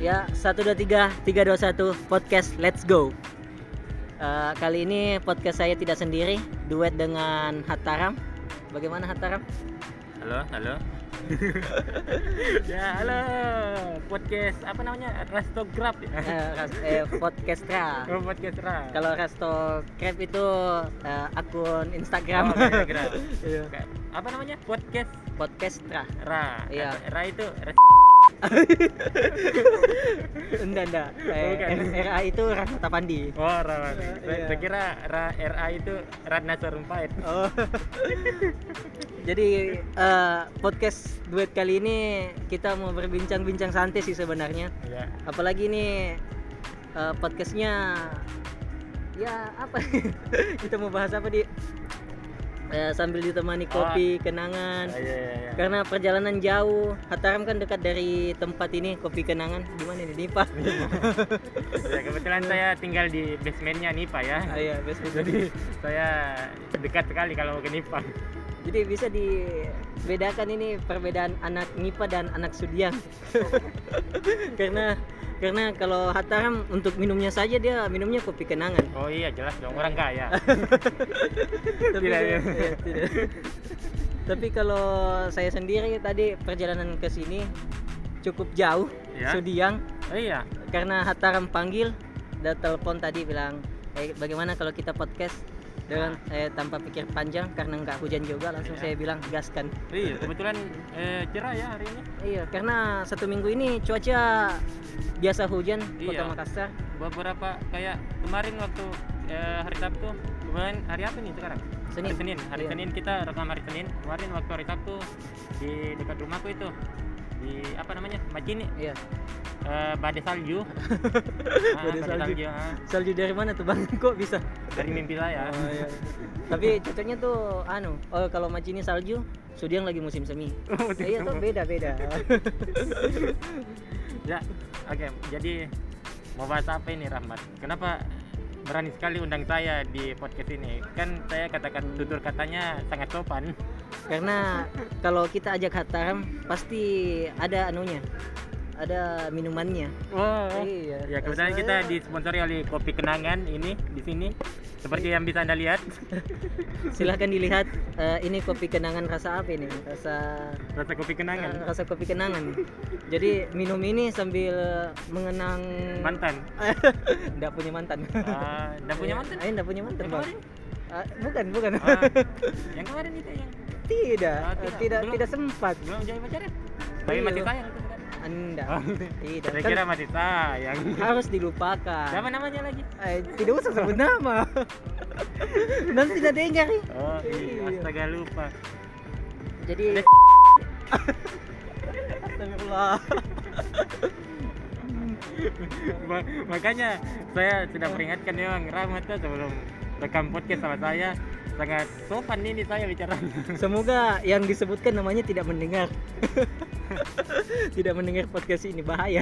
Ya, satu dua tiga, tiga dua satu podcast Let's Go. Eh, kali ini podcast saya tidak sendiri, duet dengan Hataram. Bagaimana Hataram? Halo, halo. ya, halo. Podcast apa namanya? Rastograf ya. Eh, ras- eh, podcast Ra. Oh, podcast Ra. Kalau Resto Crab itu eh, akun Instagram. Oh, Instagram. Iya. Apa namanya? Podcast podcast Ra. Ra. Iya. Ra itu Enggak, enggak. Eh. RA itu Rahmat Pandi. Oh, Ra. Iya. Saya, kira Ra RA itu Ratna Sarumpait. Oh. Jadi eh, podcast duet kali ini kita mau berbincang-bincang santai sih sebenarnya. Ya. Apalagi ini eh, podcastnya ya apa? kita mau bahas apa di? Eh, sambil ditemani Oh. kopi kenangan. Iya, iya, iya. Karena perjalanan jauh, Hataram kan dekat dari tempat ini kopi kenangan. Di mana ini? Nipa. Ya, kebetulan saya tinggal di basementnya Nipa ya. Ah, iya, friend. Jadi saya dekat sekali kalau mau ke Nipa. Jadi bisa dibedakan ini perbedaan anak Nipa dan anak Sudiang. karena karena kalau Hataram untuk minumnya saja dia minumnya kopi kenangan. Oh iya jelas dong orang kaya. Tapi Tidak, ya. tidak. Tapi kalau saya sendiri tadi perjalanan ke sini cukup jauh Ya. Sudiang Oh iya. karena Hataram panggil dan telepon tadi bilang eh, bagaimana kalau kita podcast dengan eh, tanpa pikir panjang karena nggak hujan juga langsung Iya. saya bilang gaskan. Iya, kebetulan eh, cerah ya hari ini. Iya, karena satu minggu ini cuaca biasa hujan kota Iya. Makassar. Beberapa kayak kemarin waktu eh, hari Sabtu, kemarin hari apa nih sekarang? Senin. Hari Senin. Hari Iya. Senin kita rekam hari Senin. Kemarin waktu hari Sabtu di dekat rumahku itu di apa namanya? Macini Iya. eh, badai salju. Ah, Badai salju. ah. Salju dari mana tuh bang? Kok bisa? dari mimpi saya. Oh, iya. Tapi cocoknya tuh anu, oh kalau macini salju, Sudiang lagi musim semi. Oh, iya tuh beda beda. ya, oke. Jadi mau bahas apa ini Rahmat? Kenapa berani sekali undang saya di podcast ini? Kan saya katakan tutur katanya sangat sopan. karena kalau kita ajak Hataram pasti ada anunya, ada minumannya. Wow. Iya. Ya kebetulan kita disponsori oleh Kopi Kenangan ini di sini. Seperti yang bisa anda lihat, Silahkan dilihat eh, ini kopi kenangan rasa apa ini? Rasa rasa kopi kenangan rasa kopi kenangan. Jadi minum ini sambil mengenang mantan. Enggak punya mantan. Ah, Nggak punya mantan? Eh, enggak punya mantan, Bang. kemarin? Ah, bukan, bukan. Ah, yang kemarin itu yang tidak, Ah, eh, tidak. tidak, Belum. tidak sempat. belum jadi pacaran. Tapi Iya. masih sayang. Anda. Oh, Tidak. Saya Kan kira masih sayang. harus dilupakan. Siapa namanya lagi? Eh, tidak usah sebut nama. Nanti tidak dengar. Oh, iya. Iya. astaga lupa. Jadi. Astagfirullah. Ma- makanya saya sudah peringatkan memang Rahmat sebelum rekam podcast sama saya sangat sopan ini saya bicara. Semoga yang disebutkan namanya tidak mendengar. tidak mendengar podcast ini bahaya.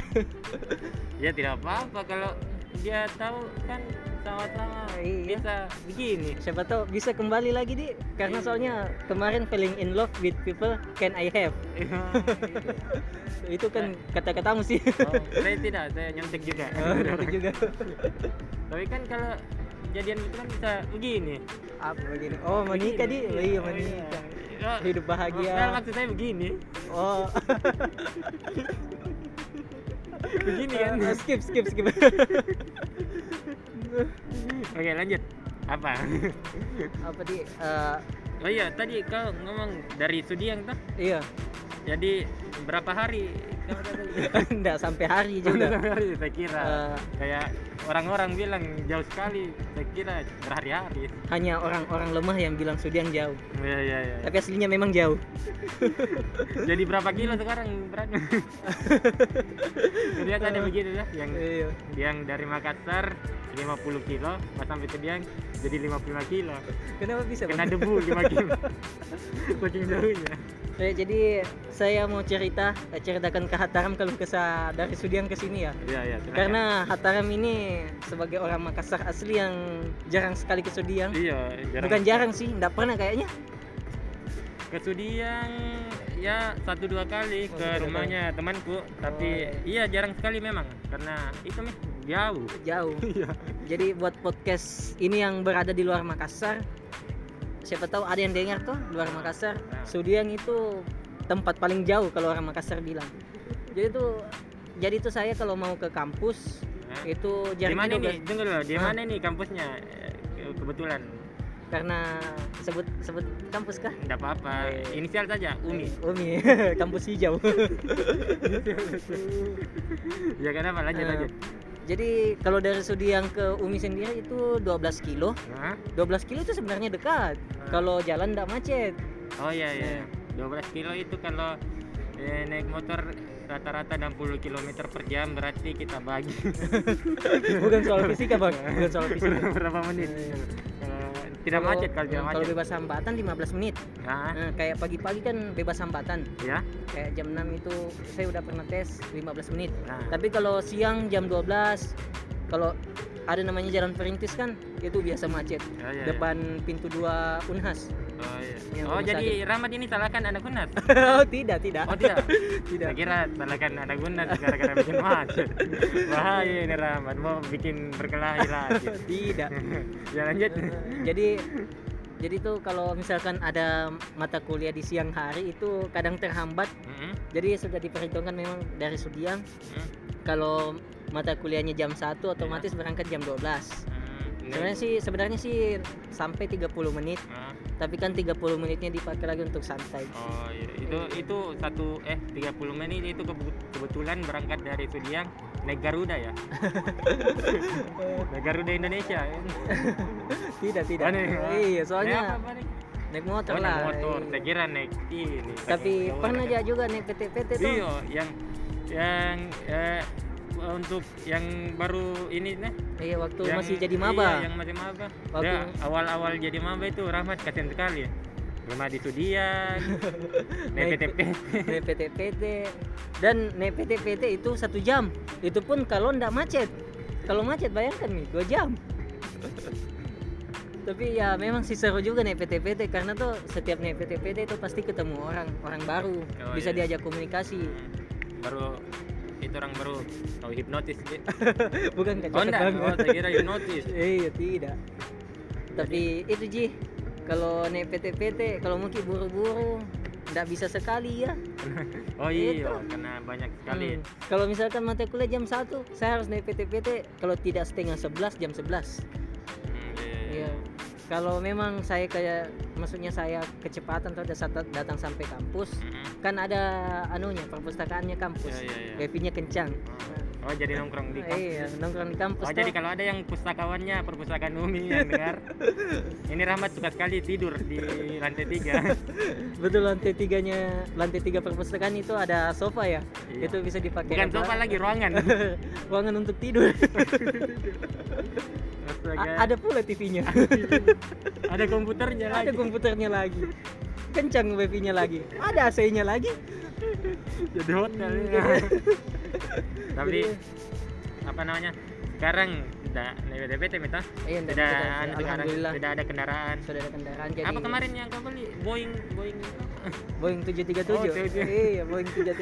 ya tidak apa-apa kalau dia tahu kan sama-sama Iya. bisa begini. Siapa tahu bisa kembali lagi di karena soalnya kemarin falling in love with people can I have. Itu kan kata-katamu sih. oh, saya tidak, saya nyontek juga. Oh, itu juga. Tapi kan kalau jadian itu kan bisa begini. Apa begini? Oh, menikah di. Oh, iya Oh, menikah. Oh, Hidup bahagia. Well, maksud saya begini. Oh. Begini kan. Ah, skip skip skip. Oke, lanjut. Apa? Apa di? eh, Oh iya, tadi kau ngomong dari Sudiang tuh. iya. Jadi berapa hari? Enggak sampai hari juga. Berapa hari saya kira. Eh. Kayak orang-orang bilang jauh sekali. Saya kira berhari-hari. Hanya orang-orang lemah yang bilang Sudiang jauh. Iya, iya, iya. Tapi aslinya memang jauh. Jadi berapa kilo sekarang beratnya? Terlihat ada begitu ya, yang Iya. yang dari Makassar 50 kilo, pas sampai ke Diang jadi 55 kilo. Kenapa bisa? Kena debu 5 kilo. Saking jauhnya. Jadi saya mau cerita, eh, ceritakan ke Hataram kalau kesah dari Sudiang ke sini ya. Iya, iya. Karena Hataram ini sebagai orang Makassar asli yang jarang sekali ke Sudiang. iya, jarang. Bukan jarang sih, enggak pernah kayaknya. Kesudian ya satu dua kali Oh, ke rumahnya temanku, tapi Oh, iya jarang sekali memang karena itu nih jauh. jauh Iya. jadi buat podcast ini yang berada di luar Makassar siapa tahu ada yang dengar tuh luar Makassar Nah. Sudiang itu tempat paling jauh kalau orang Makassar bilang jadi tuh jadi tuh saya kalau mau ke kampus Hah? itu Di mana nih? Tunggu dulu, di mana nih kampusnya? Eh, ke- Kebetulan, karena sebut sebut kampus kah enggak apa-apa. Eh. Inisial saja, Umi. Umi kampus hijau ya kenapa? Lanjut Eh, lanjut. Jadi kalau dari Sudiang ke Umi sendiri itu 12 kilo Hah? 12 kilo itu sebenarnya dekat Nah. kalau jalan tidak macet Oh iya iya. Eh. 12 kilo itu kalau eh, naik motor rata-rata 60 km per jam berarti kita bagi bukan soal fisika bang bukan soal fisika berapa menit Iya. Kalau tidak macet kalau tidak kalau macet. bebas hambatan 15 menit. Nah, Nah, kayak pagi-pagi kan bebas hambatan. Ya. Kayak jam 6 itu saya udah pernah tes 15 menit. Nah. tapi kalau siang jam 12 kalau ada namanya jalan perintis kan itu biasa macet. Oh, iya, iya. depan pintu 2 Unhas oh, iya. yang oh jadi Rahmat ini salahkan anak Gunas oh tidak tidak. Oh tidak. Tidak. Saya kira salahkan anak Gunas gara-gara bikin macet bahaya ini Rahmat. Mau bikin berkelahi lagi. Tidak. Ya lanjut. Jadi jadi tuh kalau misalkan ada mata kuliah di siang hari itu kadang terhambat. Mm-mm. jadi sudah diperhitungkan memang dari Sudiang Mm. kalau mata kuliahnya jam 1 otomatis berangkat jam 12 Mm. sebenarnya sih sebenarnya sih sampai 30 menit. Ah. Tapi kan 30 menitnya dipakai lagi untuk santai Oh iya, itu itu satu eh 30 menit itu kebe- kebetulan berangkat dari Sudiang naik Garuda ya. naik Garuda Indonesia. tidak tidak Oh, nih. iya Naik soalnya apa, apa nih? naik motor Oh, lah naik motor. Saya kira naik ini. tapi pernah aja juga naik PT-PT tuh Iya, yang yang eh, untuk yang baru ini nah iya waktu yang- masih jadi iya, maba. yang masih maba. Waktu- Dia awal-awal jadi maba itu Rahmat kasihan sekali. Ya rumah di Sudiang naik Naik- PTP naik PT-PT dan naik PT-PT itu satu jam. Itu pun kalau ndak macet. Kalau macet bayangkan nih dua jam. Tapi ya memang sih seru juga naik PT-PT karena tuh setiap naik PT-PT itu pasti ketemu orang orang baru. Oh, bisa iya. diajak komunikasi. Baru itu orang baru tahu hipnotis bukan Oh kacau enggak, oh, saya kira hipnotis. iya tidak tapi itu Ji kalau naik PT-PT kalau mungkin buru-buru ndak bisa sekali ya Oh iya, Itu. karena banyak sekali. Hmm. Kalau misalkan mata kuliah jam 1, saya harus naik PT-PT kalau tidak setengah 11 jam 11. Hmm, iya, iya. Iya. Kalau memang saya kayak maksudnya saya kecepatan atau ada saat datang sampai kampus, Mm-mm. kan ada anunya perpustakaannya kampus. Iya, iya. Wifi-nya kencang. Oh, jadi nongkrong di kampus. Iya, nongkrong di kampus Oh, tuh. jadi kalau ada yang pustakawannya perpustakaan Umi yang dengar, ini Rahmat suka sekali tidur di lantai tiga. Betul lantai tiganya, lantai tiga perpustakaan itu ada sofa ya. Iya. Itu bisa dipakai Bukan apa? sofa lagi, ruangan. ruangan untuk tidur. Astaga. A- ada pula TV-nya. ada komputernya ada lagi. komputernya lagi. Kencang wifi-nya lagi. Ada AC-nya lagi. Jadi hotel. ya. Tapi apa namanya? Sekarang tidak PTPT minta. Iya, Tidak alhamdulillah tidak ada kendaraan. sudah ada kendaraan jadi Apa kemarin yang kau beli? Boeing, Boeing. Boeing 737 Oh, tujuh. iya Boeing 7- Iya,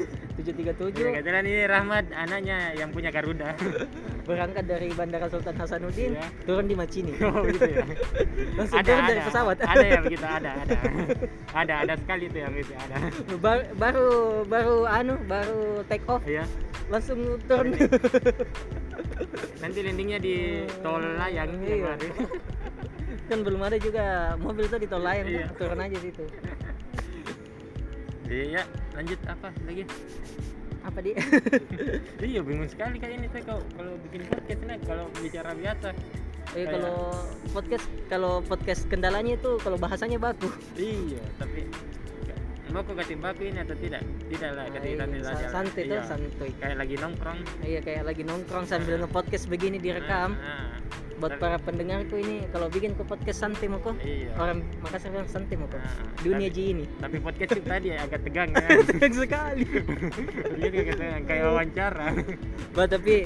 737 kebetulan ini Rahmat anaknya yang punya Garuda. berangkat dari Bandara Sultan Hasanuddin Iya. turun di Macini oh gitu ya. langsung turun dari pesawat Ada ya begitu, ada, ada. ada, ada sekali tuh yang itu ada. Ba- baru baru anu baru take off Iya. langsung turun Nanti landingnya di tol layang Iya. yang kan belum ada juga mobil tuh di tol layang Iya. turun aja situ Iya, lanjut apa lagi? apa di iya bingung sekali kayak ini saya kalau kalau bikin podcast nih kalau bicara biasa eh Kayak- kalau podcast kalau podcast kendalanya itu kalau bahasanya baku iya tapi mau kasih baku ini atau tidak? Tidak lah Iya, nanti sa- saja santai tuh Iya. santuy kayak lagi nongkrong. Iya kayak lagi nongkrong sambil nge-podcast begini direkam. Ah, ah. buat Tapi- para pendengarku ini kalau bikin ke podcast santai mau kok iya. Orang Makassar bilang santai mau kok Ah, ah. dunia ji ini. tapi podcast itu tadi agak tegang ya tegang sekali. Jadi kayak wawancara. Bah, tapi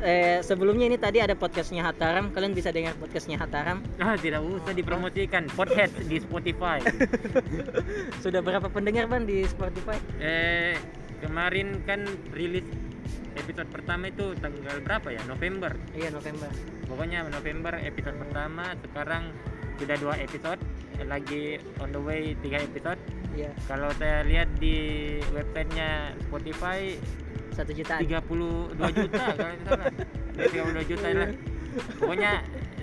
eh sebelumnya ini tadi ada podcastnya Hataram kalian bisa dengar podcastnya Hataram Ah, tidak usah dipromosikan. Podhead di Spotify. sudah berapa pendengar bang di Spotify eh, kemarin kan rilis episode pertama itu tanggal berapa ya? November. iya November Pokoknya November episode pertama. Sekarang sudah dua episode. Lagi on the way tiga episode. iya Kalau saya lihat di websitenya Spotify satu jutaan 32 juta kalau tidak salah. Ya, 32 juta lah. Pokoknya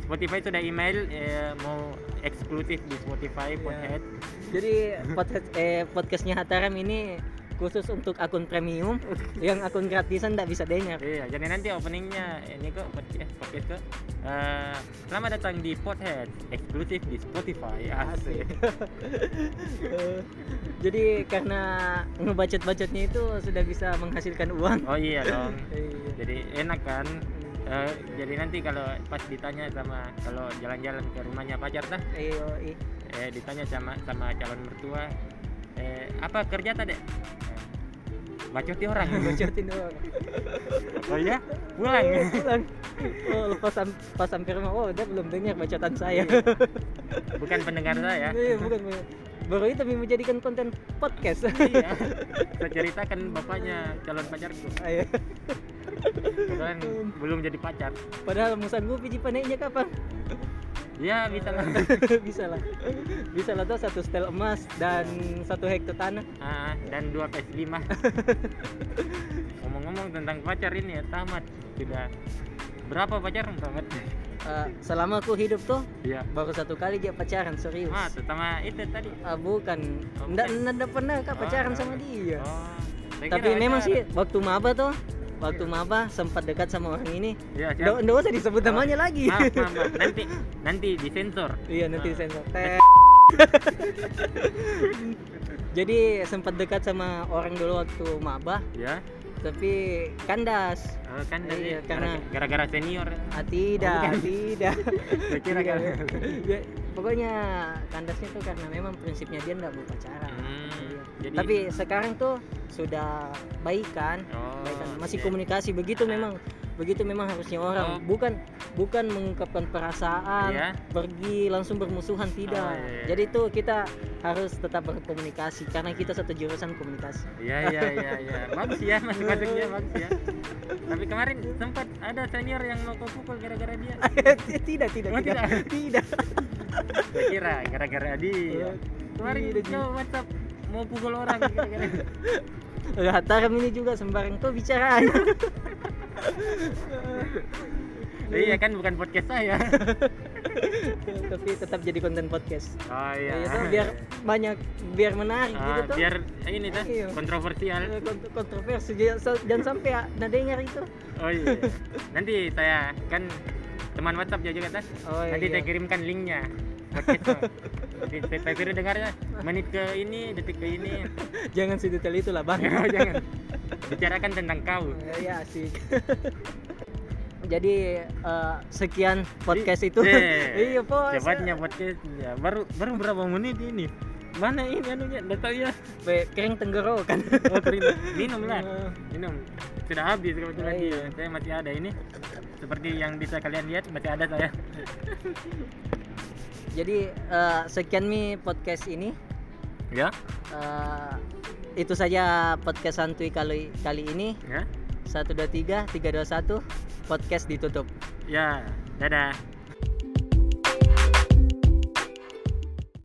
Spotify sudah email eh, mau eksklusif di Spotify Iya. Podhead. jadi podcast eh podcastnya Hataram ini khusus untuk akun premium yang akun gratisan tidak bisa dengar Iya, jadi nanti openingnya ini kok podcast podcast kok. Eh, selamat datang di Podhead eksklusif di Spotify. Asik. Eh, jadi karena ngebacot-bacotnya itu sudah bisa menghasilkan uang Oh iya dong. Iya. Jadi enak kan. Eh, jadi nanti kalau pas ditanya sama kalau jalan-jalan ke rumahnya pacar dah, Iya, iya. eh ditanya sama sama calon mertua, eh apa kerja tadi? Bacoti orang. bacotin doang oh iya? Pulang. pulang oh lepas sam pas sampai rumah oh dia belum dengar bacotan saya Bukan pendengar saya. Iya, bukan bukan. baru itu kami menjadikan konten podcast iya. Saya ceritakan bapaknya calon pacarku. Ayo. Kebetulan belum jadi pacar. padahal mau sanggup biji panennya kapan Ya bisa lah. bisa lah bisa lah tuh satu setel emas dan satu hektar tanah Ah, dan dua PS5. Ngomong-ngomong tentang pacar ini ya tamat sudah berapa pacar tamat? Eh, selama aku hidup tuh Iya. baru satu kali dia pacaran serius Ah, sama itu tadi. Ah, bukan Oh, nggak bukan. nggak pernah kak pacaran Oh, sama dia Oh, tapi memang sih pacaran. waktu maba tuh waktu maba sempat dekat sama orang ini Iya, siap. nggak usah disebut namanya lagi Maaf, maaf, maaf. Nanti nanti disensor. iya nanti Ah. sensor Tet. jadi sempat dekat sama orang dulu waktu maba Ya. tapi kandas Oh, kan dari Iya, karena- gara-gara senior. ah, tidak Oh, bukan. tidak Saya pokoknya kandasnya tuh karena memang prinsipnya dia nggak mau pacaran Hmm, Iya. jadi tapi sekarang tuh sudah baikan Oh, baikan masih oke. komunikasi begitu Ah. memang begitu memang harusnya orang Oh. bukan bukan mengungkapkan perasaan Iya. pergi langsung bermusuhan tidak Oh, iya, iya. jadi itu kita harus tetap berkomunikasi karena kita satu jurusan komunikasi Iya iya iya iya. Bagus ya masuk-masuknya bagus ya. Tapi kemarin sempat ada senior yang mau kau pukul gara-gara dia. tidak tidak Oh, tidak tidak Saya kira gara-gara dia. Kemarin Tidak, kau WhatsApp mau pukul orang gara-gara. Hataram ini juga sembarang tuh bicara iya kan bukan podcast saya. Tapi tetap jadi konten podcast Oh Ya, iya. itu biar banyak biar menarik Ah, gitu tuh biar ini tuh Iya. kontroversial. Eh, kont- kontroversi jangan sa- jangan sampai ada dengar itu Oh iya. Nanti saya kan teman WhatsApp juga kan. oh Nanti iya saya kirimkan linknya. Saya kira dengarnya menit ke ini, detik ke ini. jangan sedetail itu lah bang Jangan. Bicarakan tentang kau. ya asik jadi eh, sekian podcast itu Eh, iya po Cepatnya podcast ya. Baru baru berapa menit ini? Mana ini anunya? Data ya. Kering tenggorokan Oh, kering. Minum lah. Eh, Minum. Sudah habis kebetulan Oh, dia. iya. Saya masih ada ini. Seperti yang bisa kalian lihat masih ada saya. jadi eh, sekian mi podcast ini Ya. Eh, itu saja podcast santuy kali kali ini Ya. 123 321 podcast ditutup Ya. Dadah.